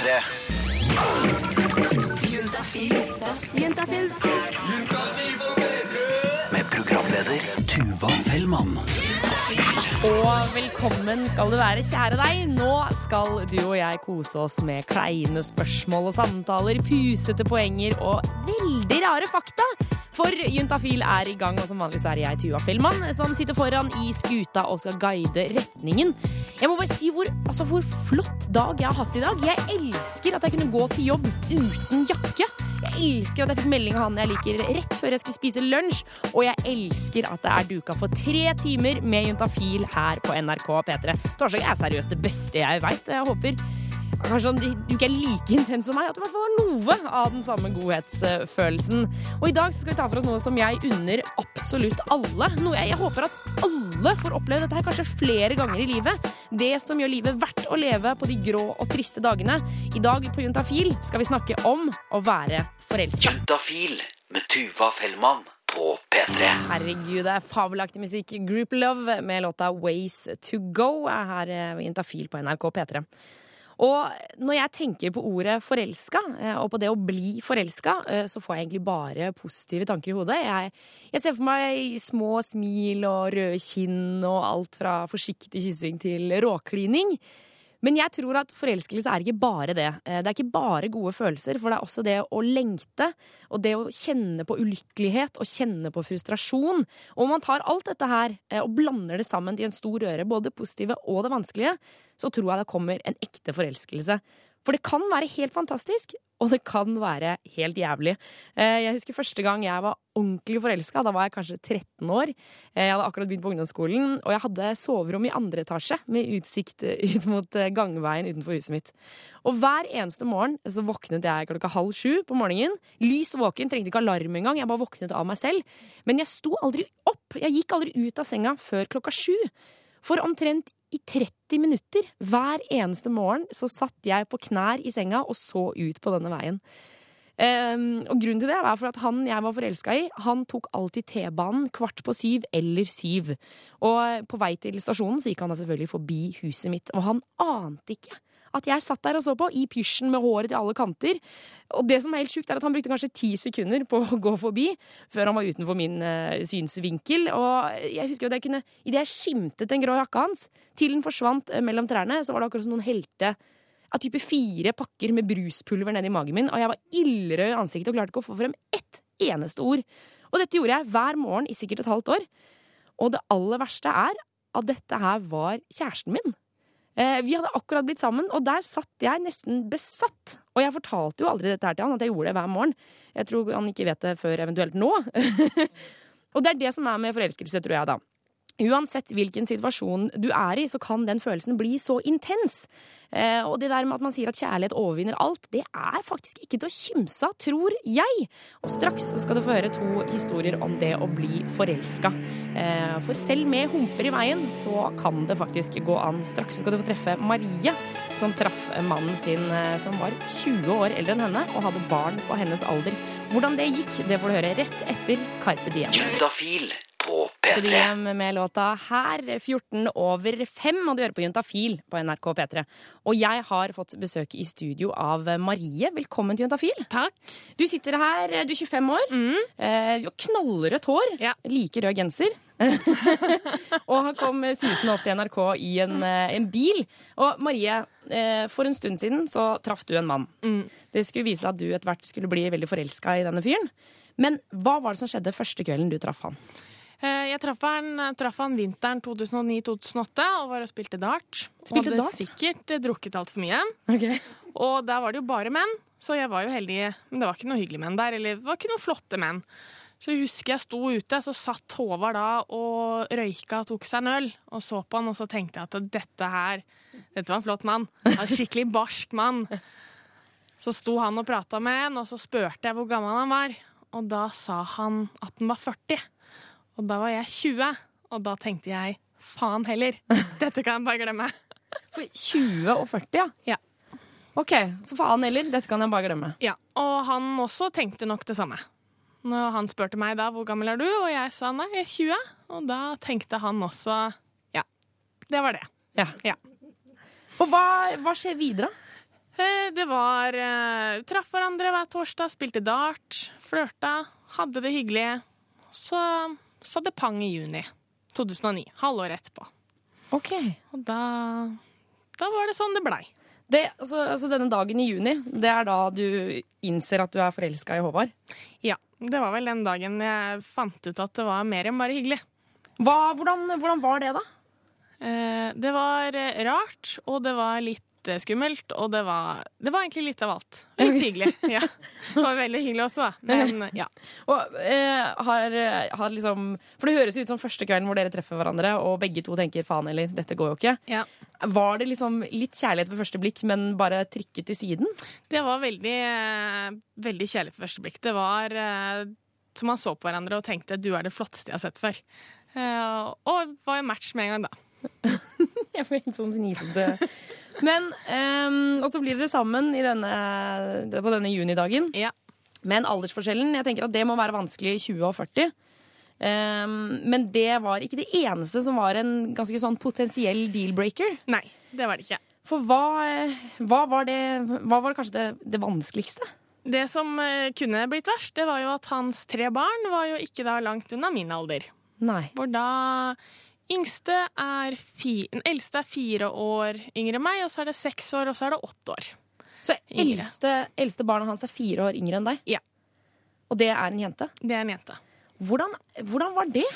P3. Med programleder Tuva Fellmann. Og velkommen skal du være, kjære deg. Nå skal du og jeg kose oss med kleine spørsmål og samtaler, pusete poenger og veldig rare fakta. For Juntafil er i gang, og som vanlig så er jeg, Tua Fellmann, som sitter foran i skuta og skal guide retningen. Jeg må bare si hvor, altså, hvor flott dag jeg har hatt i dag. Jeg elsker at jeg kunne gå til jobb uten jakke. Jeg elsker at jeg fikk melding av han jeg liker rett før jeg skulle spise lunsj. Og jeg elsker at det er duka for tre timer med Juntafil her på NRK P3. Torsdag er seriøst det beste jeg veit. Jeg håper Kanskje du ikke er like intens som meg, at du i hvert fall har noe av den samme godhetsfølelsen. Og i dag skal vi ta for oss noe som jeg unner absolutt alle. Noe jeg, jeg håper at alle får oppleve dette her kanskje flere ganger i livet. Det som gjør livet verdt å leve på de grå og triste dagene. I dag på Juntafil skal vi snakke om å være forelska. Juntafil med Tuva Fellmann på P3. Herregud, det er fabelaktig musikk. Group Love med låta Ways to Go er her i ved Juntafil på NRK P3. Og når jeg tenker på ordet forelska, eh, og på det å bli forelska, eh, så får jeg egentlig bare positive tanker i hodet. Jeg, jeg ser for meg små smil og røde kinn og alt fra forsiktig kyssing til råklining. Men jeg tror at forelskelse er ikke bare det. Eh, Det er ikke bare gode følelser, for det er også det å lengte, og det å kjenne på ulykkelighet og kjenne på frustrasjon. Og om man tar alt dette her eh, og blander det sammen til en stor røre, både det positive og det vanskelige, så tror jeg det kommer en ekte forelskelse. For det kan være helt fantastisk, og det kan være helt jævlig. Eh, Jeg husker første gang jeg var ordentlig forelska. Da var jeg kanskje 13 år. Eh, Jeg hadde akkurat begynt på ungdomsskolen, og jeg hadde soverom i andre etasje med utsikt ut mot eh, gangveien utenfor huset mitt. Og hver eneste morgen så våknet jeg klokka halv sju på morgenen. Lys våken, trengte ikke alarm engang. Jeg bare våknet av meg selv. Men jeg sto aldri opp. Jeg gikk aldri ut av senga før klokka sju. For omtrent i 30 minutter hver eneste morgen så satt jeg på knær i senga og så ut på denne veien. Um, og grunnen til det var for at han jeg var forelska i, han tok alltid T-banen kvart på syv eller syv. Og på vei til stasjonen så gikk han da selvfølgelig forbi huset mitt, og han ante ikke at jeg satt der og så på, i pysjen med håret til alle kanter. Og det som er helt sjukt, er at han brukte kanskje ti sekunder på å gå forbi før han var utenfor min uh, synsvinkel. Og jeg husker at jeg kunne, idet jeg skimtet den grå jakka hans, til den forsvant uh, mellom trærne, så var det akkurat som noen helte av type fire pakker med bruspulver nedi magen min, og jeg var ildrød i ansiktet og klarte ikke å få frem ett eneste ord. Og dette gjorde jeg hver morgen i sikkert et halvt år. Og det aller verste er at dette her var kjæresten min. Eh, Vi hadde akkurat blitt sammen, og der satt jeg nesten besatt. Og jeg fortalte jo aldri dette her til han, at jeg gjorde det hver morgen. Jeg tror han ikke vet det før eventuelt nå. og det er det som er med forelskelse, tror jeg, da. Uansett hvilken situasjon du er i, så kan den følelsen bli så intens. Eh, og det der med at man sier at kjærlighet overvinner alt, det er faktisk ikke til å kimse av, tror jeg. Og straks skal du få høre to historier om det å bli forelska. Eh, for selv med humper i veien, så kan det faktisk gå an. Straks skal du få treffe Marie, som traff mannen sin eh, som var 20 år eldre enn henne, og hadde barn på hennes alder. Hvordan det gikk, det får du høre rett etter Carpe Diem. Juntafil Carpe P3. Med låta her, 14 over 5, og du hører på Juntafil på NRK P3. Og jeg har fått besøk i studio av Marie. Velkommen til Juntafil. Takk. Du sitter her, du er 25 år. Eh, Du har knallrødt hår. Ja. Like rød genser. og han kom susende opp til NRK i en, eh, en bil. Og Marie, eh, for en stund siden så traff du en mann. Det skulle vise at du etter hvert skulle bli veldig forelska i denne fyren. Men hva var det som skjedde første kvelden du traff han? Eh, Jeg traff han, traff han vinteren 2009-2008 og var og spilte dart. Spilte og hadde dart? sikkert eh, drukket altfor mye. Og der var det jo bare menn, så jeg var jo heldig. Men det var ikke noe hyggelige menn der, eller det var ikke noen flotte menn. Så jeg husker jeg sto ute, så satt Håvard da og røyka og tok seg en øl. Og så på han, og så tenkte jeg at dette her Dette var en flott mann. En skikkelig barsk mann. Så sto han og prata med en, og så spurte jeg hvor gammel han var. Og da sa han at han var 40. Og da var jeg 20. Og da tenkte jeg faen heller, dette kan jeg bare glemme. For 20 og 40, ja? Ja. Ok, så faen heller. Dette kan jeg bare glemme. Ja, Og han også tenkte nok det samme. Når han spurte meg da hvor gammel er du, og jeg sa nei, jeg er 20. Og da tenkte han også ja, det var det. Ja. Ja. Og hva, hva skjer videre? Eh, Det var uh, Traff hverandre hver torsdag, spilte dart, flørta, hadde det hyggelig. Så sa det pang i juni 2009, halvåret etterpå. Ok. Og da, da var det sånn det blei. Det, altså, altså Denne dagen i juni, det er da du innser at du er forelska i Håvard? Ja, det var vel den dagen jeg fant ut at det var mer enn bare hyggelig. Hva, hvordan, hvordan var det, da? Eh, Det var eh, rart, og det var litt eh, skummelt, og det var, det var egentlig litt av alt. Litt hyggelig. Ja. Det var veldig hyggelig også, da. Men ja. Og, eh, har, har liksom, for det høres ut som første kvelden hvor dere treffer hverandre, og begge to tenker faen eller dette går jo ikke. ja. Var det liksom litt kjærlighet ved første blikk, men bare trykket til siden? Det var veldig, eh, veldig kjærlighet på første blikk. Det var eh, som man så på hverandre og tenkte du er det flotteste jeg har sett før. Eh, Og var en match med en gang, da. Jeg får helt sånn fnisete Men, um, Og så blir dere sammen i denne, på denne junidagen. Ja. Men aldersforskjellen, jeg tenker at det må være vanskelig i 20 og 40. Um, men det var ikke det eneste som var en ganske sånn potensiell deal-breaker. Nei, det var det ikke. For hva, hva, var, det, hva var kanskje det, det vanskeligste? Det som eh, kunne blitt verst, det var jo at hans tre barn var jo ikke da langt unna min alder. Nei. Hvor da yngste er fi, den eldste er fire år yngre enn meg, og så er det seks år, og så er det åtte år. Så eldste, eldste barnet hans er fire år yngre enn deg? Ja. Og det er en jente? Det er en jente. Hvordan, hvordan var det?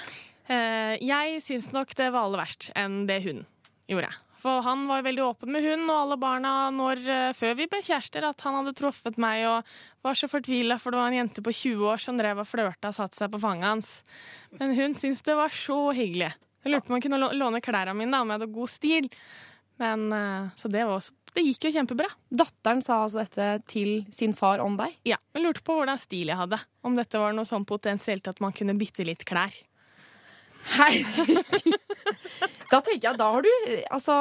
Eh, jeg syns nok det var aller verst enn det hun gjorde. For han var veldig åpen med hun og alle barna når, eh, før vi ble kjærester, at han hadde truffet meg og var så fortvila, for det var en jente på 20 år som drev og flørta og satte seg på fanget hans. Men hun syntes det var så hyggelig. Jeg lurte på om han kunne låne klærne mine da, om jeg hadde god stil. Men, eh, så det, var det gikk jo kjempebra. Datteren sa altså dette til sin far om deg? Ja, Hun lurte på hvordan stil jeg hadde. Om dette var noe sånn potensielt at man kunne bytte litt klær. Herregud. Da tenker jeg, da har du Altså,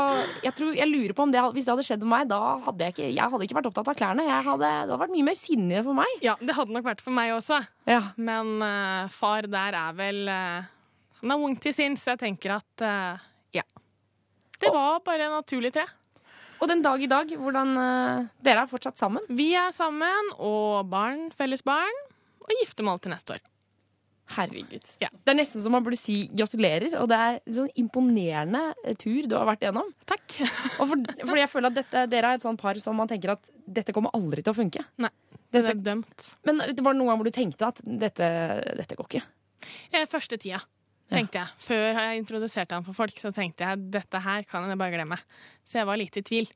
jeg, tror, jeg lurer på om det, hvis det hadde skjedd med meg, da hadde jeg ikke, jeg hadde ikke vært opptatt av klærne. Jeg hadde, det hadde vært mye mer sinne for meg. Ja, det hadde nok vært for meg også. Ja. Men uh, far der er vel eh, Han er ung til sinns, så jeg tenker at uh, ja. Det var bare naturlig, tror jeg. Og den dag i dag, hvordan uh, Dere er fortsatt sammen? Vi er sammen, og barn, felles barn, og giftermål til neste år. Herregud. Ja. Det er nesten som man burde si gratulerer, og det er en sånn imponerende eh, tur du har vært igjennom. Takk. Og for, fordi jeg føler at dette, dere er et sånt par som man tenker at dette kommer aldri til å funke. Nei, det Dette, er dømt. men det var noen gang hvor du tenkte at dette, dette går ikke? Første tida, tenkte jeg. Før jeg introduserte han for folk, så tenkte jeg dette her kan jeg bare glemme. Så jeg var litt i tvil.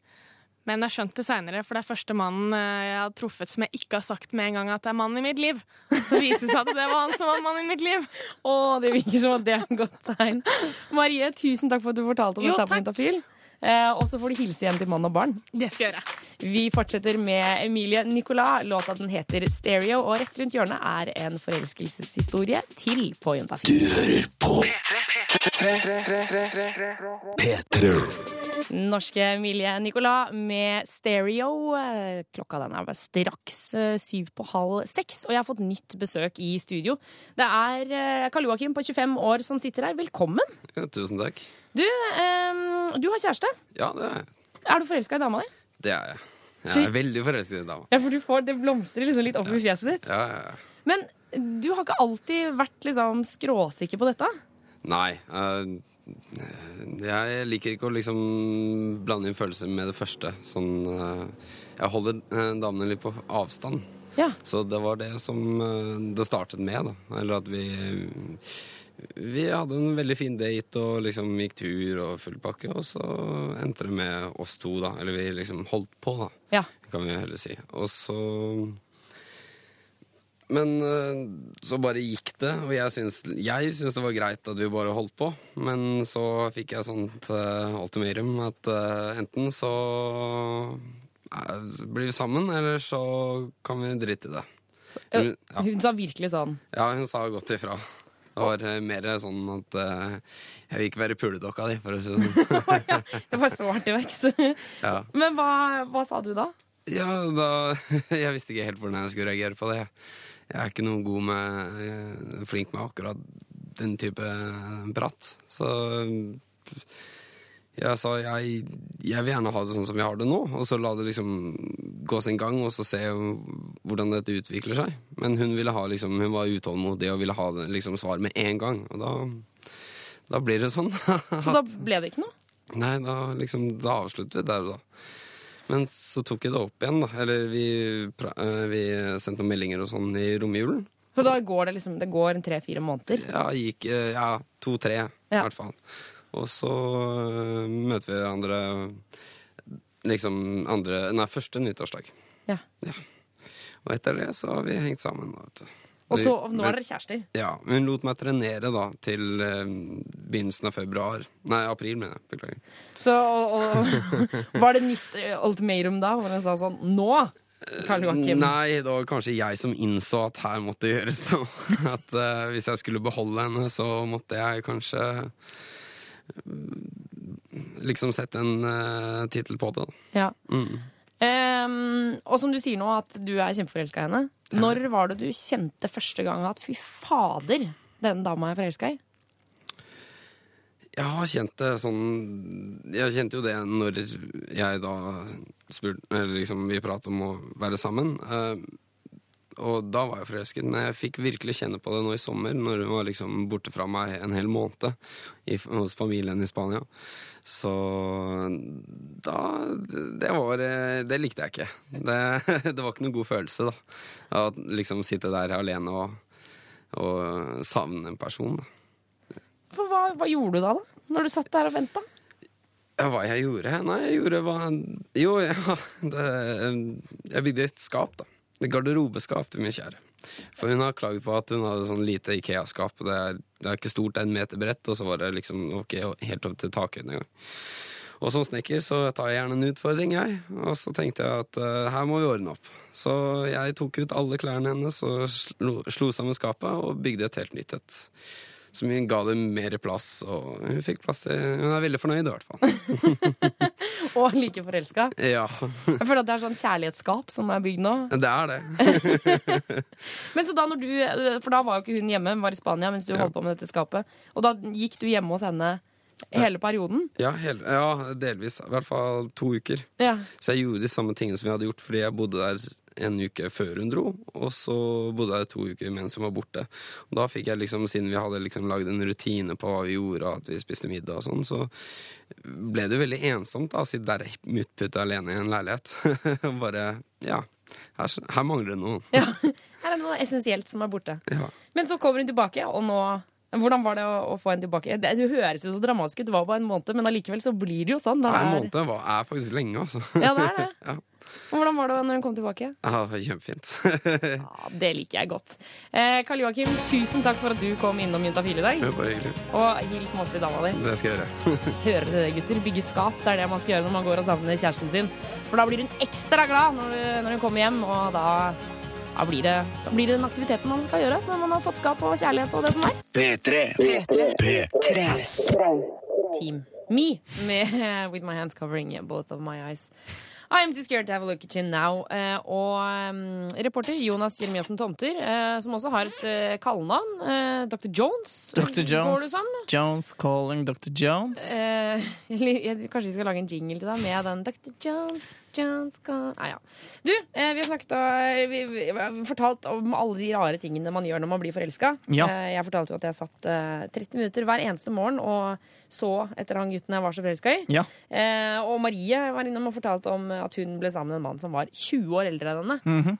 Men jeg skjønte det seinere, for det er første mannen eh, jeg har truffet som jeg ikke har sagt med en gang at det er mannen i mitt liv. Så viser det seg at det var han som var mannen i mitt liv. Å, det virker som at det er et godt tegn. Marie, tusen takk for at du fortalte om Jo, dette på takk. Eh, og så får du hilse hjem til mann og barn. Det skal jeg gjøre. Vi fortsetter med Emilie Nicolas. Låta den heter Stereo, og rett rundt hjørnet er en forelskelseshistorie til på Du hører på P3. Norske Emilie Nicolas med Stereo. Eh, Klokka den er straks eh, syv på halv seks, og jeg har fått nytt besøk i studio. Det er Karl Joakim på 25 år som sitter her. Velkommen. Ja, tusen takk. Du, eh, du har kjæreste. Ja, det er, Er du forelska i dama di? det er jeg. Jeg er veldig forelsket i dama. Ja, for du får, Det blomstrer liksom litt opp i fjeset ditt. Ja, ja, ja. Men du har ikke alltid vært liksom skråsikker på dette? Nei. eh, jeg liker ikke å liksom blande inn følelser med det første. Sånn eh, Jeg holder eh, damene litt på avstand. Ja. Så det var det som det startet med, da. Eller at vi Vi hadde en veldig fin date og liksom gikk tur og full pakke, og så endte det med oss to, da. Eller vi liksom holdt på, da. Ja. kan vi heller si. Og så Men eh, så bare gikk det, og jeg syns, jeg syns det var greit at vi bare holdt på. Men så fikk jeg sånt uh, ultimatum at uh, enten så uh, blir vi sammen, eller så kan vi drite i det. Hun, ja, Hun sa virkelig sånn. ja, hun sa godt ifra. Det var eh, mer sånn at uh, jeg vil ikke være puledokka di, for å si det sånn. Det var svart i vekst ja. Men hva, hva sa du da? Ja, da Jeg visste ikke helt hvordan jeg skulle reagere på det. Jeg er ikke noe god med eh, Flink med akkurat den type prat. Så jeg sa jeg, jeg vil gjerne ha det sånn som vi har det nå, og så la det liksom gå sin gang, og så se hvordan dette utvikler seg. Men hun ville ha liksom, hun var utålmodig og ville ha det, liksom, svar med en gang. Og da, da blir det sånn. Så da ble det ikke noe? Nei, da, liksom, da avsluttet vi der og da. Men så tok jeg det opp igjen, da. Eller vi, eh, vi sendte noen meldinger og sånn i romjulen. For da går det liksom Det går tre-fire måneder. Ja, gikk eh, ja, to-tre, i Ja. hvert fall. Og så øh, møter vi andre liksom andre Nei, første nyttårsdag. Ja. Og etter det så har vi hengt sammen. da, Vet du. Og så, nå er dere kjærester. Ja, Hun lot meg trenere da til eh, begynnelsen av februar. Nei, april, mener jeg. Beklager. Så og, og, Var det nytt eh, ultimatum da, hvor hun sa sånn Nå! Karl Joakim. Nei, det var kanskje jeg som innså at her måtte gjøres noe. At eh, hvis jeg skulle beholde henne, så måtte jeg kanskje liksom sette en uh, tittel på det. Ja. Mm. Um, og som du sier nå, at du er kjempeforelska i henne. Når var det du kjente første gang at fy fader, denne dama er forelska i? Jeg har kjent det sånn Jeg kjente jo det når jeg da spurte Eller liksom vi pratet om å være sammen. eh, og da var jeg forelsket, men jeg fikk virkelig kjenne på det nå i sommer, når hun var liksom borte fra meg en hel måned i, hos familien i Spania. Så da Det var eh, Det likte jeg ikke. Det, det var ikke noen god følelse, da. Å liksom sitte der alene og, og savne en person. da. Hva, hva gjorde du da, da? Når du satt der og venta? Ja, hva jeg gjorde? Nei, jeg gjorde hva Jo, ja, det, jeg bygde et skap, da. Garderobeskap til min kjære. For hun har klaget på at hun hadde sånn lite Ikea-skap. Det, det er ikke stort, det er en meter bredt, og så var det liksom var helt opp til takhøyden engang. Og som snekker så tar jeg gjerne en utfordring, jeg. Og så tenkte jeg at uh, her må vi ordne opp. Så jeg tok ut alle klærne hennes og slo, slo sammen skapet og bygde et helt nytt et. Som ga det mer plass, og hun fikk plass til Hun er veldig fornøyd, i hvert fall. Og like forelska? Ja, Jeg føler at det er sånn kjærlighetsskap som er bygd nå. det er det. Men så da når du, For da var jo ikke hun hjemme, hun var i Spania mens du Ja. holdt på med dette skapet. Og da gikk du hjemme hos henne hele perioden? Ja, hel, ja, delvis. I hvert fall to uker. Ja. Så jeg gjorde de samme tingene som vi hadde gjort, fordi jeg bodde der en uke før hun dro, og så bodde jeg to uker mens hun var borte. Og da fikk jeg liksom, siden vi hadde liksom lagd en rutine på hva vi gjorde, at vi spiste middag og sånn, så ble det jo veldig ensomt da, å sitte der utputta alene i en leilighet. Og bare Ja, her, her mangler det noe. ja. Her er det noe essensielt som er borte. Ja. Men så kommer hun tilbake, og nå hvordan var det å, å få henne tilbake? Det, det høres jo så dramatisk ut, det var bare en måned, men allikevel så blir det jo sånn. Da En er, måned er faktisk lenge, altså. Ja, det er det. Ja. Hvordan var det når hun kom tilbake? Ja, kjempefint. Ja, Det liker jeg godt. Eh, Karl Joakim, tusen takk for at du kom innom Juntafil i dag. Det var hyggelig. Og hils masse til dama di. Det skal jeg gjøre. Hører dere det, gutter? Bygge skap. Det er det man skal gjøre når man går og savner kjæresten sin. For da blir hun ekstra glad når, når hun kommer hjem, og da, da, blir det, da blir det den aktiviteten man skal gjøre når man har fått skap og kjærlighet og det som er. P3. P3. Team Me med With My Hands Covering Both of My Eyes. I am too scared to have a look at you now. Eh, og um, reporter Jonas Jeremiassen Tomter, eh, som også har et eh, kallenavn. Eh, Dr. Jones. Dr. Går det Jones. sånn? Jones calling Dr. Jones. Eh, jeg, kanskje vi skal lage en jingle til deg med den Dr. Jones, Jones call. Nei, ja. Du, eh, vi har snakket og, vi, vi, har fortalt om alle de rare tingene man gjør når man blir forelska. Ja. Eh, jeg fortalte jo at jeg satt eh, 30 minutter hver eneste morgen og så etter han gutten jeg var så forelska i. Ja. Eh, og Marie var innom og fortalte om at hun ble sammen med en mann som var 20 år eldre enn henne. Mm -hmm.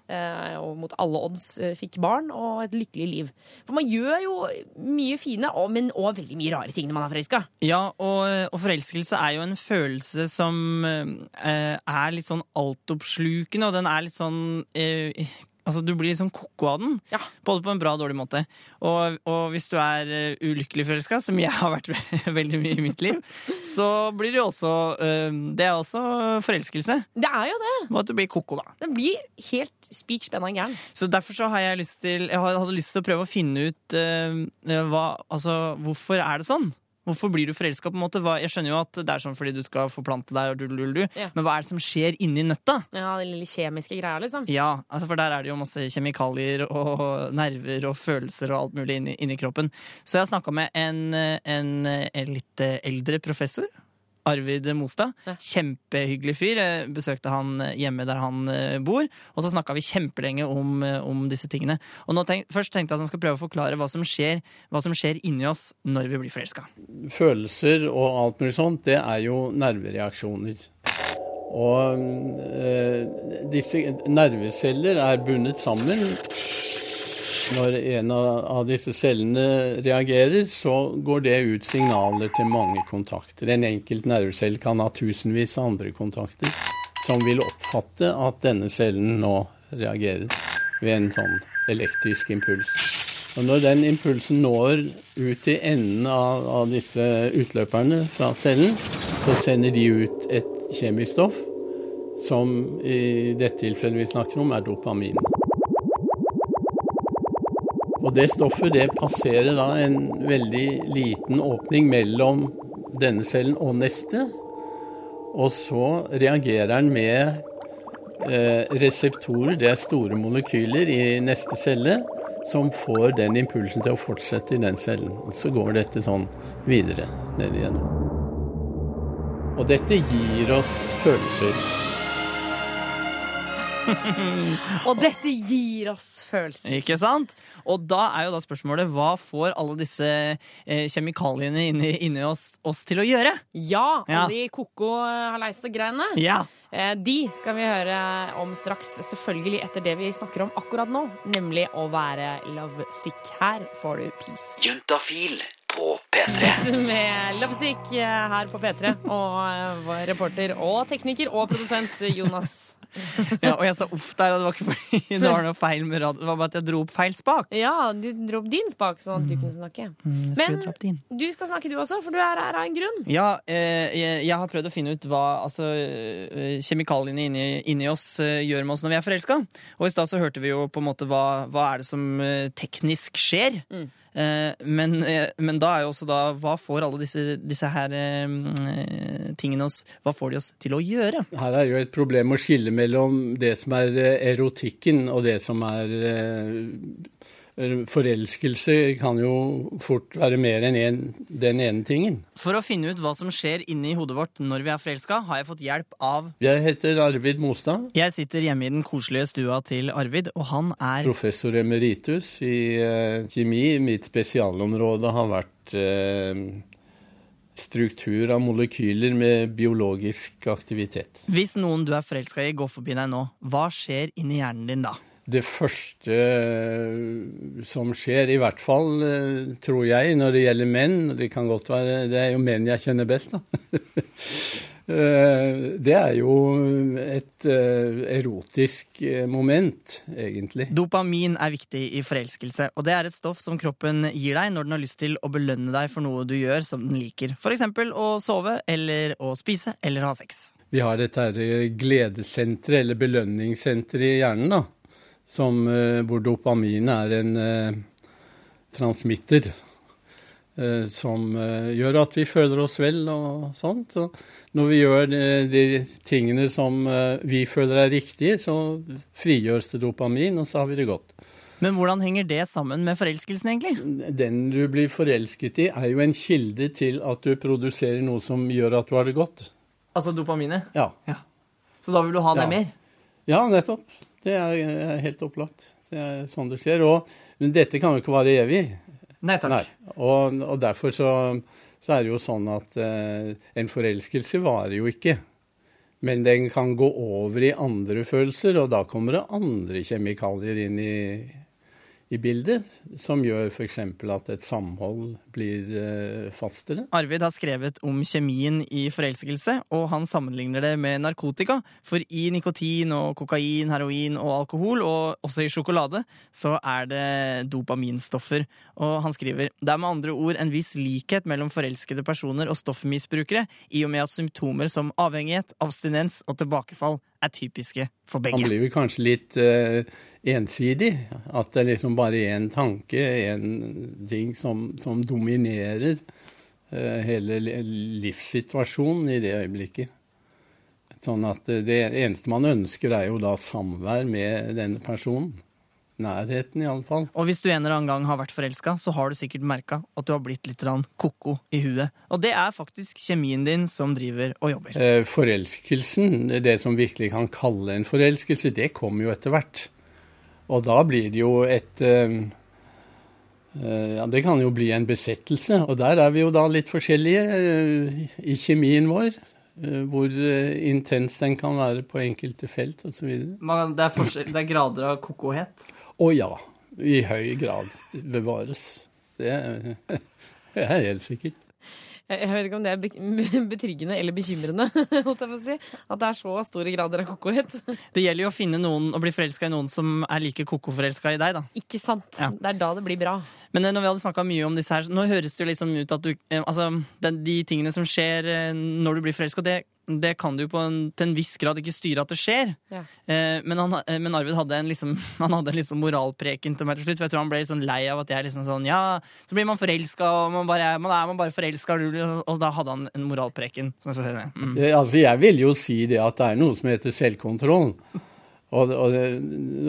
og mot alle odds eh, fikk barn og et lykkelig liv. For man gjør jo mye fine, men òg veldig mye rare ting når man er forelska. Ja, og, og forelskelse er jo en følelse som eh, er litt sånn altoppslukende, og den er litt sånn eh, Altså, du blir liksom ko-ko av den. Ja. Både på en bra og dårlig måte. Og, og hvis du er eh, ulykkelig forelska, som jeg har vært veldig mye i mitt liv, så blir det jo også eh, Det er også forelskelse. Det er jo det. Og at du blir ko-ko, da. Den blir helt spik spenna gæren. Så derfor så har jeg lyst til Jeg hadde lyst til å prøve å finne ut uh, hva Altså, hvorfor er det sånn? Hvorfor blir du forelska? Jeg skjønner jo at det er sånn fordi du skal forplante deg, og du, Ja. men hva er det som skjer inni nøtta? Ja, den lille kjemiske greia, liksom. Ja, altså for der er det jo masse kjemikalier og nerver og følelser og alt mulig inni, inni kroppen. Så jeg har snakka med en, en, en litt eldre professor Arvid Mostad. Ja. Kjempehyggelig fyr. Jeg besøkte han hjemme der han eh, bor, og så snakka vi kjempelenge om, eh, om disse tingene. Og nå tenk, Først tenkte jeg at han skal prøve å forklare hva som skjer, hva som skjer inni oss når vi blir forelska. følelser og alt mulig sånt, det er jo nervereaksjoner. Og øh, disse nerveceller er bundet sammen. Når en av, disse cellene reagerer, så går det ut signaler til mange kontakter. En enkelt nervecelle kan ha tusenvis av andre kontakter som vil oppfatte at denne cellen nå reagerer ved en sånn elektrisk impuls. Og når den impulsen når ut til enden av, av disse utløperne fra cellen, så sender de ut et kjemisk stoff som i dette tilfellet vi snakker om, er dopamin. Og det stoffet det passerer da en veldig liten åpning mellom denne cellen og neste, og så reagerer den med eh, reseptorer, det er store molekyler i neste celle, som får den impulsen til å fortsette i den cellen. Og så går dette sånn videre ned igjennom. Og dette gir oss følelser. Og dette gir oss følelser. Ikke sant? Og da er jo da spørsmålet hva får alle disse eh, kjemikaliene inni, inni oss, oss til å gjøre? Ja, Ja. alle de koko halleiste greiene. Ja. Eh, De skal vi høre om straks, selvfølgelig etter det vi snakker om akkurat nå, nemlig å være lovesick. Her får du Peace. Juntafil på P3. Med Lovesick eh, her på P3, og eh, vår reporter og tekniker og produsent Jonas. ja. Og jeg sa uff der, og det var ikke fordi det var noe feil med radio. Det var bare at jeg dro opp feil spak. Ja, du dro opp din spak, sånn at du kunne snakke. Mm, Men-. Du skal snakke, du også, for du er her av en grunn. Ja, eh, jeg, jeg har prøvd å finne ut hva altså, eh, kjemikaliene inni, inni oss eh, gjør med oss når vi er forelska. Og i stad så hørte vi jo på en måte hva, hva er det som eh, teknisk skjer. Mm. Eh, men, eh, men da er jo også da Hva får alle disse, disse her eh, mm, tingene oss Hva får de oss til å gjøre? Her er jo et problem å skille mellom det som er erotikken og det som er Forelskelse kan jo fort være mer enn en, den ene tingen. For å finne ut hva som skjer inni hodet vårt når vi er forelska, har jeg fått hjelp av Jeg heter Arvid Mostad, Jeg sitter hjemme i den koselige stua til Arvid, og han er professor emeritus i uh, kjemi. Mitt spesialområde har vært uh, struktur av molekyler med biologisk aktivitet. Hvis noen du er forelska i, går forbi deg nå, hva skjer inni hjernen din da? Det første eh, som skjer, i hvert fall eh, tror jeg, når det gjelder menn Det kan godt være, det er jo menn jeg kjenner best, da. Eh, Det er jo et erotisk moment, egentlig. Dopamin er viktig i forelskelse, og det er et stoff som kroppen gir deg når den har lyst til å belønne deg for noe du gjør som den liker. Eksempel å sove, eller å spise, eller ha sex. Vi har dette gledessenteret, eller belønningssenteret i hjernen, da. Som, eh, hvor dopamin er en eh, transmitter. eh, Som gjør at vi føler oss vel og sånt. Så når vi gjør de, de tingene som vi føler er riktige, så frigjøres det dopamin, og så har vi det godt. Men hvordan henger det sammen med forelskelsen, egentlig? Den du blir forelsket i, er jo en kilde til at du produserer noe som gjør at du har det godt. Altså dopaminet. Ja, Så da vil du ha det Ja. mer? ja nettopp. Det er er helt opplagt. Det er sånn det skjer. Og, men dette kan jo ikke vare evig. Nei takk. Nei. Og, og derfor så, så er det jo sånn at eh, en forelskelse varer jo ikke. Men den kan gå over i andre følelser, og da kommer det andre kjemikalier inn i, i bildet, som gjør f.eks. at et samhold blir eh, fastere. Arvid har skrevet om kjemien i forelskelse, og han sammenligner det med narkotika. For i nikotin og kokain, heroin og alkohol, og også i sjokolade, så er det dopaminstoffer. Og han skriver det er med andre ord en viss likhet mellom forelskede personer og stoffmisbrukere, i og med at symptomer som avhengighet, abstinens og tilbakefall er typiske for begge. Han blir vel kanskje litt uh, ensidig. At det er liksom bare én tanke, én ting som, som dominerer uh, hele livssituasjonen i det øyeblikket. Sånn at eh, det eneste man ønsker, er jo da samvær med denne personen. Nærheten, iallfall. Og hvis du en eller annen gang har vært forelska, så har du sikkert merka at du har blitt litt ko-ko i huet. Og det er faktisk kjemien din som driver og jobber. Eh, forelskelsen, det som virkelig kan kalle en forelskelse, det kommer jo etter hvert. Og da blir det jo et eh, eh, Ja, det kan jo bli en besettelse. Og der er vi jo da litt forskjellige i kjemien vår. Eh, Hvor eh, intens den kan være på enkelte felt osv. Det er, det er grader av ko-ko-het. Å ja, i høy grad bevares. Det er, det er helt sikkert. Jeg vet ikke om det er betryggende eller bekymrende, si. At det er så store grader av kokohet. Det gjelder jo å finne noen og bli forelska i noen som er like ko-ko-forelska i deg, da. Ikke sant? Ja. Det er da det blir bra. Men eh, når vi hadde snakka mye om disse her, nå høres det jo liksom ut at du eh, Altså, de tingene som skjer eh, når du blir forelska, det, det kan du en, til en viss grad ikke styre at det skjer. Ja. Eh, men, han, eh, men Arvid hadde en liksom Han hadde en liksom moralpreken til meg til slutt. For jeg tror han ble litt sånn lei av at jeg liksom sånn Ja, så blir man forelska, og man, bare, man er man bare forelska, og da hadde han en moralpreken. Sånn, så, mm. Altså, jeg vil jo si det at det er noe som heter selvkontroll. Og, og det,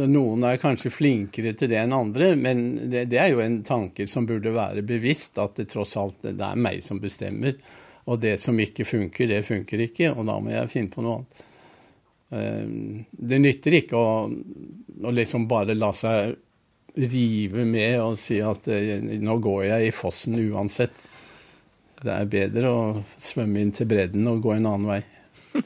noen er kanskje flinkere til det enn andre, men det, det er jo en tanke som burde være bevisst, at det tross alt det er meg som bestemmer. Og det som ikke funker, det funker ikke, og da må jeg finne på noe annet. Eh, Det nytter ikke å, å liksom bare la seg rive med og si at eh, nå går jeg i fossen uansett. Det er bedre å svømme inn til bredden og gå en annen vei.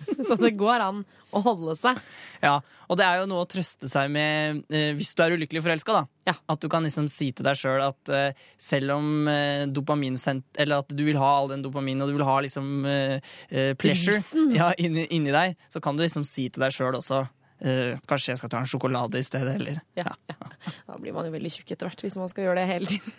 Så det går an å holde seg. Ja, og det er jo noe å trøste seg med eh, hvis du er ulykkelig forelska, da. Ja. At du kan liksom si til deg sjøl at eh, selv om eh, dopaminsent... Eller at du vil ha all den dopaminen, og du vil ha liksom pleasure ja, inni, inni deg, så kan du liksom si til deg sjøl også eh, Kanskje jeg skal ta en sjokolade i stedet, eller Ja, ja. Da blir man jo veldig tjukk etter hvert hvis man skal gjøre det hele tiden.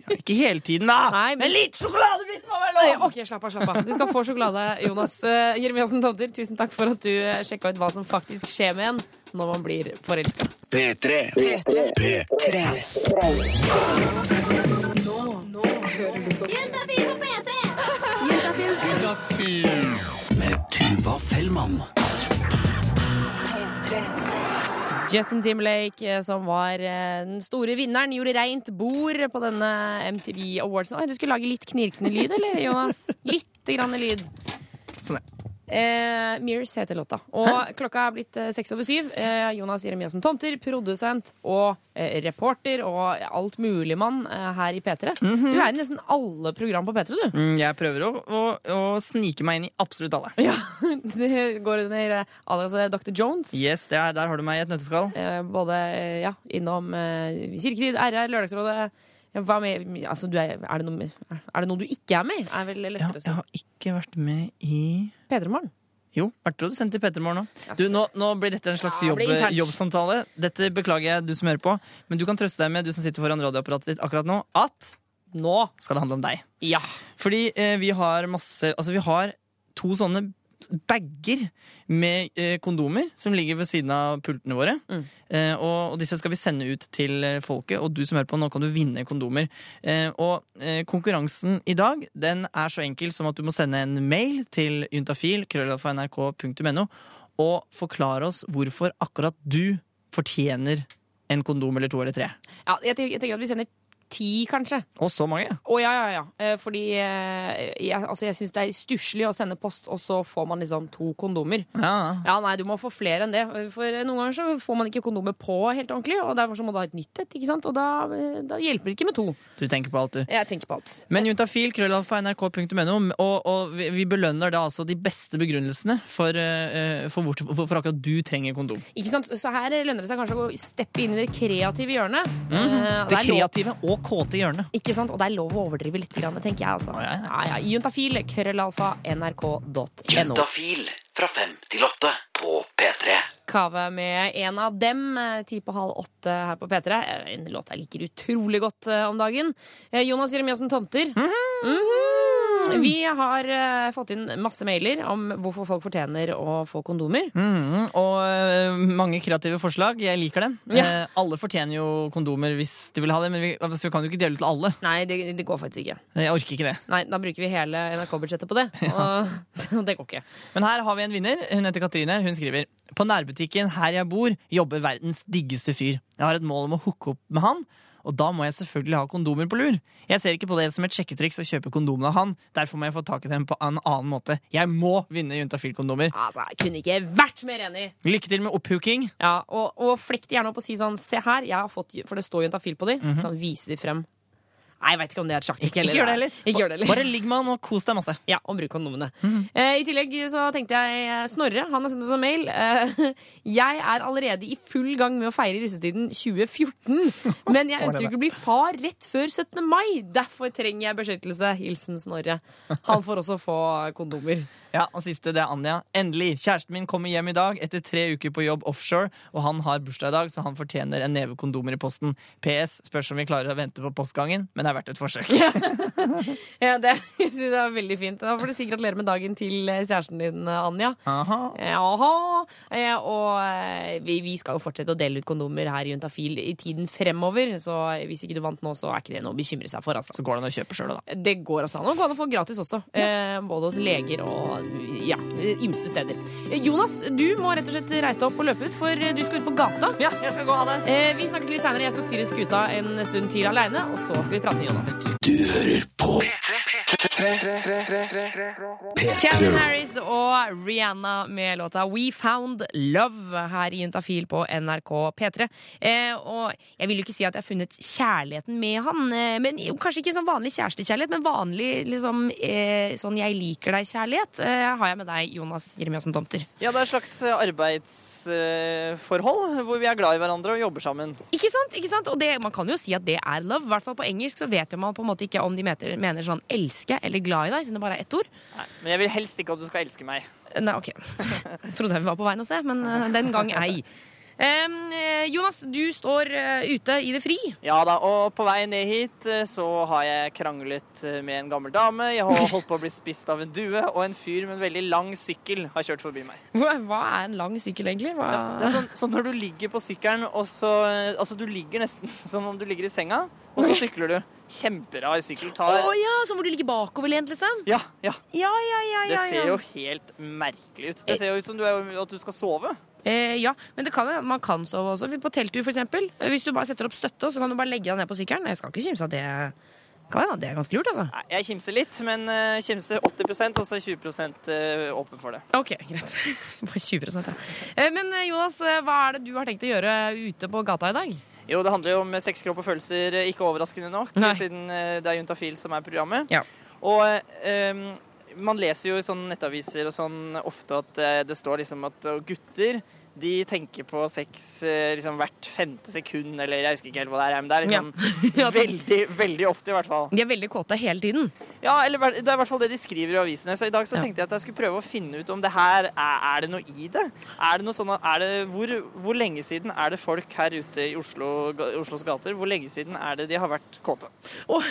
ja, Ikke hele tiden, da! Nei, men- men litt sjokoladebit må vel lov! ok, slapp av, slapp av. Du skal få sjokolade, Jonas uh, Jeremiassen Tomter. Tusen takk for at du uh, sjekka ut hva som faktisk skjer med en når man blir forelska. P3. P3. Juntafil på P3! Juntafil Med Tuva Fellmann. Justin Timberlake, eh, som var eh, den store vinneren, gjorde reint bord på denne MTV Awardsen. Oi, du skulle lage litt knirkende lyd, eller, Jonas? Litt grann lyd. Sånn, ja. Eh, Mears heter låta. Og klokka er blitt eh, seks over syv. Eh, Jonas Jeremiassen Tomter, produsent og eh, reporter og alt mulig mann eh, her i P3. Du er i nesten alle program på P3, du. Mm, Jeg prøver å, å, å snike meg inn i absolutt alle. Ja, Det går under eh, alias eh, Dr. Jones. Yes, det er, Der har du meg i et nøtteskall. Eh, både ja, innom Kirketid, RR, Lørdagsrådet. Ja, Hva med, altså, du er, er, det noe, er det noe du ikke er med i? Er vel lettere ja, jeg har ikke vært med i P3 Morgen. Jo, vært produsent i P3 Morgen nå. Du, nå, nå blir dette en slags Ja, jobb, jobbsamtale. Dette beklager jeg, du som hører på. Men du kan trøste deg med, du som sitter foran radioapparatet ditt akkurat nå, at Nå! skal det handle om deg. Ja. Fordi eh, vi har masse Altså, vi har to sånne bager med eh, kondomer som ligger ved siden av pultene våre. Mm. Eh, og, disse skal vi sende ut til eh, folket, og du som hører på, nå kan du vinne kondomer. Eh, og konkurransen i dag den er så enkel som at du må sende en mail til juntafil, krøllalfa.nrk.no, og forklare oss hvorfor akkurat du fortjener en kondom eller to eller tre. ja jeg tenker at vi sender ti, kanskje. Og så mange. Å ja, ja, ja. Eh, Fordi eh, jeg, altså, jeg syns det er stusslig å sende post, og så får man liksom to kondomer. Ja. Ja, nei, du må få flere enn det. For noen ganger så får man ikke kondomer på helt ordentlig, og derfor så må du ha et nytt et, ikke sant? Og da, eh, da hjelper det ikke med to. Du tenker på alt, du. Jeg tenker på alt. Men juntafil, krøllalfa, nrk.no, og, og vi, belønner da altså de beste begrunnelsene for, eh, for, for, for akkurat du trenger kondom. Ikke sant? Så her lønner det seg kanskje å steppe inn i det kreative hjørnet. Mm. Det kreative og kåte hjørnet. Ikke sant? Og det er lov å overdrive litt, grann, tenker jeg. Altså. Ja, Ja, ja. Juntafil, krøllalfa, nrk.no. Juntafil fra fem til åtte på P3. Kave med en av dem, eh, ti på halv åtte her på P3. Eh, En låt jeg liker utrolig godt eh, om dagen. Jonas Jeremiassen Tomter. Vi har uh, fått inn masse mailer om hvorfor folk fortjener å få kondomer. Mm, og uh, mange kreative forslag. Jeg liker dem. Ja. Uh, alle fortjener jo kondomer hvis de vil ha det, men vi, altså, vi kan jo ikke dele ut til alle. Nei, det, det går faktisk ikke. Jeg orker ikke det. Nei, Da bruker vi hele NRK-budsjettet på det. Og, og det går ikke. Men her har vi en vinner. Hun heter Katrine. Hun skriver På nærbutikken her jeg bor, jobber verdens diggeste fyr. Jeg har et mål om å hooke opp med han. Og da må jeg selvfølgelig ha kondomer på lur. Jeg ser ikke på det som et sjekketriks å kjøpe kondomene av han. Derfor må jeg få tak i dem på en annen måte. Jeg må vinne Juntafil-kondomer. Altså, Jeg kunne ikke vært mer enig. Lykke til med opphooking. Ja, og, og flekk de gjerne opp og si sånn Se her, jeg har fått For det står Juntafil på de. Sånn, Vise de frem. Nei, jeg vet ikke om det er et sjakktrekk. Ikke gjør det heller. Ikke gjør det heller. Bare ligg med han og kos deg masse. Ja, og bruk kondomene. eh, I tillegg så tenkte jeg eh, Snorre, han har sendt oss en mail. Eh, jeg er allerede i full gang med å feire russetiden 2014. Men jeg ønsker ikke å bli far rett før 17. mai. Derfor trenger jeg beskyttelse. Hilsen Snorre. Han får også få kondomer. Ja, og siste, det er Anja. Endelig! Kjæresten min kommer hjem i dag etter tre uker på jobb offshore, og han har bursdag i dag, så han fortjener en neve kondomer i posten. PS spørs om vi klarer å vente på postgangen, men det er verdt et forsøk. Ja, det jeg synes jeg var veldig fint. Da får du sikkert gratulerer med dagen til eh, kjæresten din, Anja. Aha. Jaha. Eh, Og eh, vi, vi skal jo fortsette å dele ut kondomer her i Juntafil i tiden fremover, så hvis ikke du vant nå, så er ikke det noe å bekymre seg for, altså. Så går det an å kjøpe sjøl, da. Det går også an. Og går an å få gratis også. Ja. både hos leger og ja, ymse steder. Jonas, du må rett og slett reise deg opp og løpe ut, for du skal ut på gata. Ja, jeg skal gå av det. Eh, vi snakkes litt seinere. Jeg skal styre skuta en stund til aleine, og så skal vi prate med Jonas. Du hører på Kevin Harris og Rihanna med låta We Found Love her i Juntafil på NRK P3. Eh, og jeg vil jo ikke si at jeg har funnet kjærligheten med han, eh, men kanskje ikke sånn vanlig kjærestekjærlighet, men vanlig liksom eh, sånn jeg liker deg-kjærlighet eh, har jeg med deg, Jonas Jeremiassen Tomter. Ja, det er et slags arbeidsforhold hvor vi er glad i hverandre og jobber sammen. Ikke sant? ikke sant? Og det, man kan jo si at det er love. I hvert fall på engelsk så vet jo man på en måte ikke om de mener, mener sånn elske eller glad i deg, siden det bare er ett ord. Nei, men jeg vil helst ikke at du skal elske meg. Nei, ok. Trodde jeg vi var på vei noe sted, men eh, den gang ei. Eh, Jonas, du står eh, ute i det fri. Ja da, og på vei ned hit eh, så har jeg kranglet med en gammel dame. Jeg har holdt på å bli spist av en due, og en fyr med en veldig lang sykkel har kjørt forbi meg. Hva, hva er en lang sykkel, egentlig? Hva? Det er sånn, sånn når du ligger på sykkelen, og så Altså, du ligger nesten som om du ligger i senga, og så sykler du. Kjemperar sykkel. Å Oh, ja, sånn hvor du ligger bakoverlent, liksom? Ja, ja. Ja, ja, ja. Det ser jo helt merkelig ut. Det ser jo ut som du er, at du skal sove. Eh, ja, men det kan jo man kan sove også. På telttur, for eksempel. Hvis du bare setter opp støtte, så kan du bare legge deg ned på sykkelen. Jeg skal ikke kimse av det kan hende det er ganske lurt, altså. Nei, Jeg kimser litt, men uh, kimser 80% og så er 20 eh, åpen for det. Ok, greit. Bare 20 ja. Eh, Men eh, Jonas, eh, hva er det du har tenkt å gjøre ute på gata i dag? Jo, det handler jo om sex, kropp og følelser, eh, ikke overraskende nok, Nei. siden eh, det er Juntafil som er programmet. Ja. Og eh, man leser jo i sånne nettaviser og sånn ofte at eh, det står liksom at gutter de tenker på sex eh, liksom hvert femte sekund, eller jeg husker ikke helt hva det er, men det er liksom Ja, veldig, veldig ofte i hvert fall. De er veldig kåte hele tiden. Ja, eller det er i hvert fall det de skriver i avisene. Så i dag så Ja. tenkte jeg at jeg skulle prøve å finne ut om det her er, er det noe i det. Er det noe sånn at, er hvor, hvor lenge siden er det folk her ute i Oslo, Oslos gater Hvor lenge siden er det de har vært kåte? Oh,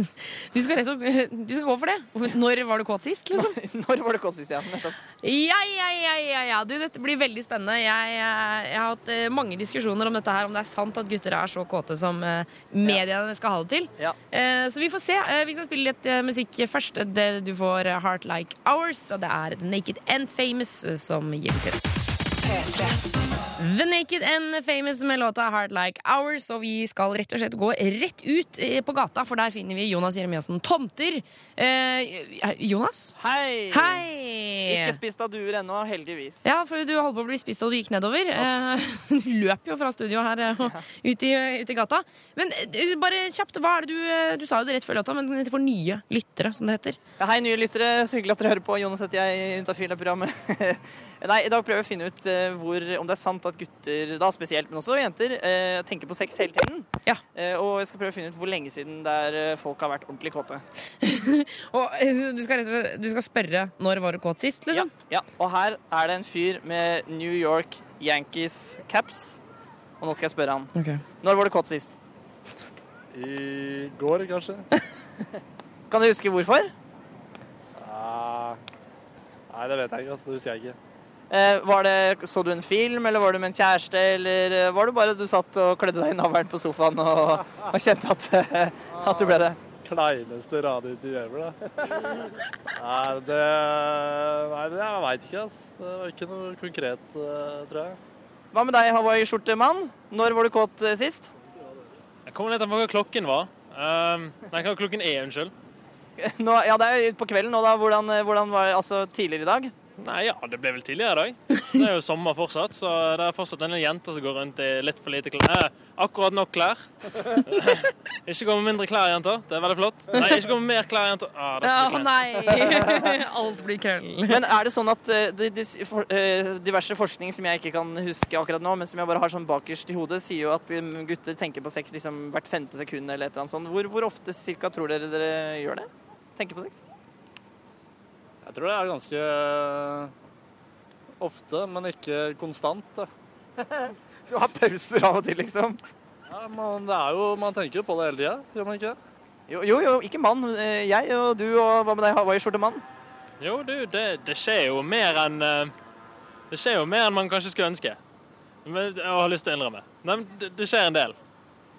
du skal, rett og, du skal gå for det. Når var du kåt sist, liksom? Når var du kåt sist ja. Nettopp. Ja, ja, ja, ja, ja. Du, dette blir veldig spennende. Jeg, jeg, jeg har hatt eh, mange diskusjoner om dette her, om det er sant at gutter er så kåte som eh, mediene skal ha det til. Ja. Eh, Så vi får se. Eh, Vi skal spille litt eh, musikk først. Det du får eh, Heart Like Ours, og det er Naked and Famous eh, som gir til. The Naked and Famous med låta Heart Like Ours, og vi skal rett og slett gå rett ut eh, på gata, for der finner vi Jonas Jeremiassen Tomter. Eh, Jonas? Hei! Hei! Ikke spist av duer ennå, heldigvis. Ja, for du holdt på å bli spist og du gikk nedover. Eh, Du løp jo fra studio her eh, og ut i, ut i gata. Men bare kjapt, hva er det du Du sa jo det rett før låta, men for nye lyttere, som det heter. Ja, hei, nye lyttere. Så hyggelig at dere hører på. Jonas heter jeg i Juntafil-programmet. Nei, I dag prøver jeg å finne ut eh, hvor, om det er sant at gutter, da spesielt, men også jenter, eh, tenker på sex hele tiden. Ja. Eh, og jeg skal prøve å finne ut hvor lenge siden der folk har vært ordentlig kåte. Og du skal, rett du skal spørre når var du kåt sist, liksom? Ja, ja. Og her er det en fyr med New York Yankees-caps. Og nå skal jeg spørre han. Okay. Når var du kåt sist? I går, kanskje? Kan du huske hvorfor? Nei, det vet jeg ikke. altså. Det husker jeg ikke. Eh, var det, så du en film, eller var du med en kjæreste, eller eh, var det bare du satt og klødde deg i navlen på sofaen og, og kjente at, eh, at du ble det? Kleineste radiointervju da. Nei, det Nei, det jeg veit ikke, ass. Det var ikke noe konkret, tror jeg. Hva med deg, hawaiiskjortemann? Når var du kåt sist? Jeg kommer litt an på hva klokken var. Um, nei, hva klokken er, unnskyld. Nå, ja, det er på kvelden nå, da. Hvordan, hvordan var det altså, tidligere i dag? Nei, ja, det ble vel tidligere i dag. Det er jo sommer fortsatt, så det er fortsatt en jente som går rundt i litt for lite klær. Eh, akkurat nok klær. ikke gå med mindre klær, jenter. Det er veldig flott. Nei, ikke gå med mer klær, jenter. Ah, kleint. nei! Alt blir krøll. Men er det sånn at eh, de, de, for, eh, diverse forskning som jeg ikke kan huske akkurat nå, men som jeg bare har sånn bakerst i hodet, sier jo at um, gutter tenker på sex liksom hvert femte sekund eller et eller annet sånt. Hvor, hvor ofte cirka tror dere dere gjør det? Tenker på sex? Jeg tror det er ganske ofte, men ikke konstant. Du har pauser av og til, liksom? Ja, men det er jo, Man tenker jo på det hele tida, gjør man ikke det? Jo, jo, jo ikke mann. Eh, Jeg og du, og hva med deg, hawaiiskjortemann? Jo, du, det, det skjer jo mer enn eh, Det skjer jo mer enn man kanskje skulle ønske. Men jeg har lyst til å innrømme. Nei, men det, det skjer en del.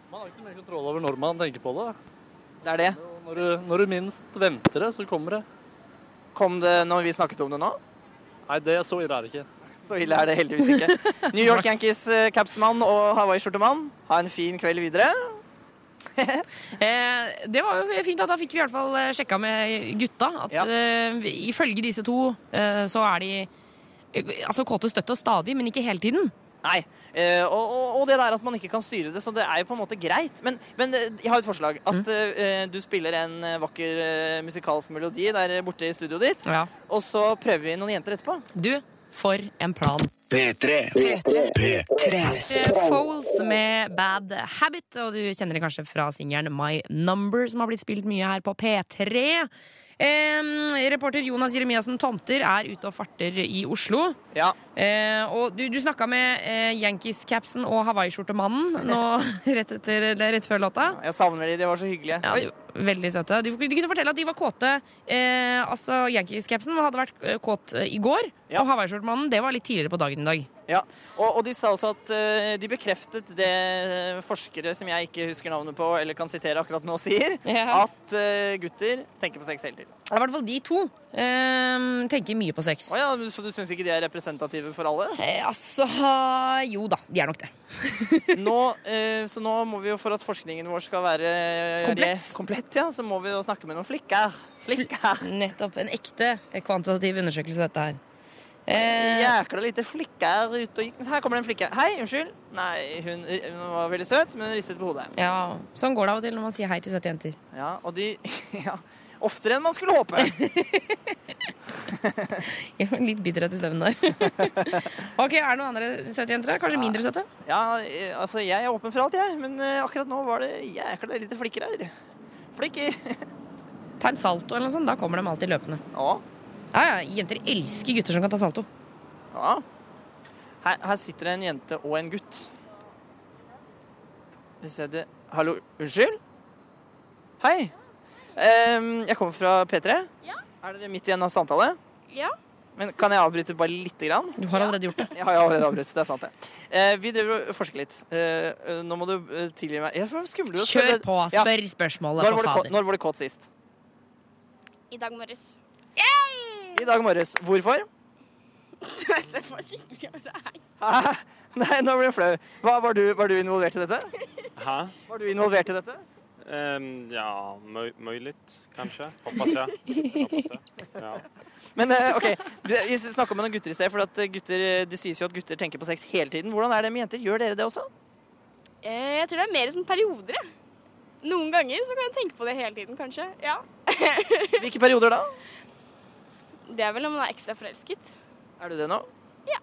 Man har ikke mer kontroll over når man tenker på det. Det er det. Når du, når du minst venter det, så kommer det. Kom det når vi snakket om det nå? Nei, det er så ille er det ikke. Så ille er det heldigvis ikke. New York Yankees eh, og Hawaii-skjortemann, ha en fin kveld videre. Eh, det var jo fint at da fikk vi i hvert fall eh, sjekka med gutta at Ja. eh, ifølge disse to eh, så er de eh, altså kåte støtt og stadig, men ikke hele tiden. Nei. Eh, og, og, og det der at man ikke kan styre det, så det er jo på en måte greit. Men, men eh, jeg har et forslag. At eh, du spiller en vakker eh, musikalsk melodi der borte i studioet ditt, Ja. og så prøver vi noen jenter etterpå. Du, for en plan. P3. Eh, Foles med Bad Habit, og du kjenner det kanskje fra singelen My Number, som har blitt spilt mye her på P3. Eh, reporter Jonas Jeremiassen Tomter er ute og farter i Oslo. Ja. Eh, og du, du snakka med eh, Yankees-capsen og hawaiiskjortemannen nå rett, etter, rett før låta. Jeg savner de, de var så hyggelige. Ja, de, var veldig søte. De, de kunne fortelle at de var kåte. Eh, altså Yankees-capsen hadde vært kåt i går, Ja. og hawaiiskjortemannen det var litt tidligere på dagen i dag. Ja, og, og de sa også at eh, de bekreftet det forskere som jeg ikke husker navnet på eller kan sitere akkurat nå, sier. Ja. At eh, gutter tenker på sex hele tiden. I hvert fall de to eh, tenker mye på sex. Oh ja, så du syns ikke de er representative for alle? Eh, altså Jo da, de er nok det. Nå, eh, så nå må vi jo, for at forskningen vår skal være eh, Komplett. komplett ja, så må vi jo snakke med noen flikker. Flikker. Nettopp. En ekte eh, kvantitativ undersøkelse, dette her. Eh, Jækla lite flikker ute og gikk. Her kommer det en flikke. Hei, unnskyld. Nei, hun, hun var veldig søt, men hun ristet på hodet. ja, sånn går det av og til når man sier hei til søte jenter. Ja, og de Ja, oftere enn man skulle håpe. Jeg var litt bitterhet i stemmen der. ok, Er det noen andre søte jenter her? Kanskje mindre søte? Ja, altså, jeg er åpen for alt, jeg. Men eh, akkurat nå var det jækla lite flikker her. Flikker. Ta en salto eller noe sånt. Da kommer de alltid løpende. Ja. Ja, ja, Jenter elsker gutter som kan ta salto. ja. Her, her sitter det en jente og en gutt. Hvis jeg det Hallo, unnskyld? Hei. Em, jeg kommer fra P3. Ja. Er dere midt i en samtale? Ja. Men Kan jeg avbryte bare lite grann? Du har allerede gjort det. Jeg har allerede avbrutt. Det er sant, det. Eh, vi driver og forsker litt. Eh, nå må du eh, tilgi meg Jeg får skumle Kjør på, på. Ja. Spør spørsmålet, Når for var, du, kåt- fader. når var du kåt sist? I dag morges. I dag morges. Hvorfor? Du vet, det var skikkelig være. Hæ? Nei, nå ble jeg flau. Var, du, var du involvert i dette? Hæ? Var du involvert i dette? Ehm, ja, møyligt, kanskje. Hoppas jeg. Hoppas. Ja. Men eh, OK, vi snakka med noen gutter i sted. For at eh, gutter, eh, Det sies jo at gutter tenker på sex hele tiden. Hvordan er det med jenter? Gjør dere det også? Eh, Jeg tror det er mer sånn perioder, jeg. Noen ganger så kan jeg tenke på det hele tiden, kanskje. Ja. Hvilke perioder da? Det er vel om man er ekstra forelsket. Er du det nå? Ja.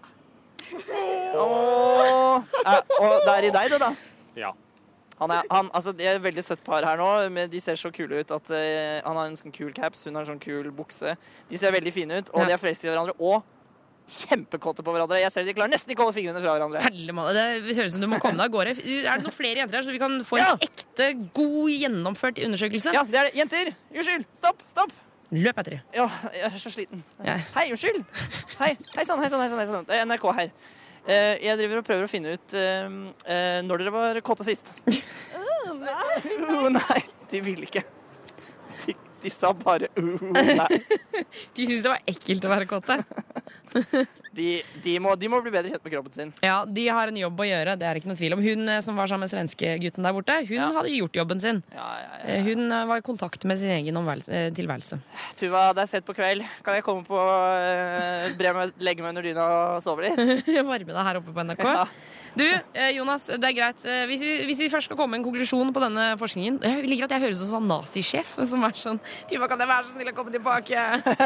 Åh, eh, og det er i deg, det, da? ja. Han er, han, altså, det er et veldig søtt par her nå. Men de ser så kule ut at uh, Han har en sånn kul caps, hun har en sånn kul bukse. De ser veldig fine ut, og Ja. de er forelsket i hverandre. Og kjempekåte på hverandre. Jeg ser De klarer nesten ikke å holde fingrene fra hverandre. Det ser ut som du må komme deg av gårde. Er det noen flere jenter her, så vi kan få en Ja. ekte, god, gjennomført undersøkelse? Ja, det er det. Jenter! Unnskyld! Stopp! Stopp! Løp etter dem. Ja, jeg er så sliten. Ja. Hei, unnskyld! Hei hei sann, hei sann, hei sann. Det er NRK her. Eh, jeg driver og prøver å finne ut eh, eh, når dere var kåte sist. Uh, nei, de ville ikke. De, de sa bare uh, nei. De syntes det var ekkelt å være kåte. De, de, må, de må bli bedre kjent med kroppen sin. Ja, de har en jobb å gjøre, det er ikke noe tvil om. Hun eh, som var sammen med svenskegutten der borte, hun hadde gjort jobben sin. Eh, Hun eh, var i kontakt med sin egen tilværelse. Tuva, det er sett på kveld. Kan jeg komme på uh, bre meg, legge meg under dyna og sove litt? Varme deg her oppe på NRK. Du, eh, Jonas, det er greit. Eh, Hvis vi, hvis vi først skal komme med en konklusjon på denne forskningen Jeg liker at jeg høres ut som en nazisjef som er sånn Tuva, kan jeg være så snill å komme tilbake?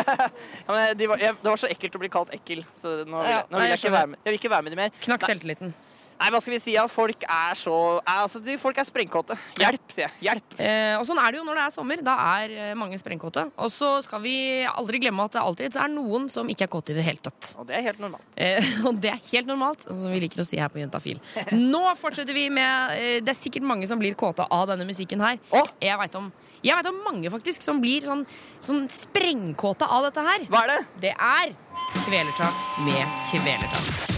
Ja, men de var, jeg, det var så ekkelt å bli kalt ekkel, så nå vil jeg, nå vil jeg, jeg ikke være med, jeg vil ikke være med de mer. Knakk selvtilliten. Nei, hva skal vi si? Ja, folk er så altså, de, Folk er sprengkåte. Hjelp, sier jeg. Hjelp. Eh, og sånn er det jo når det er sommer. Da er eh, mange sprengkåte. Og så skal vi aldri glemme at det alltid er noen som ikke er kåte i det hele tatt. Og det er helt normalt. Eh, og det er helt normalt, som vi liker å si her på Juntafil. Nå fortsetter vi med eh, Det er sikkert mange som blir kåte av denne musikken her. Jeg veit om jeg vet om mange faktisk som blir sånn, sånn sprengkåte av dette her. Hva er det? Det er Kvelertak med Kvelertak.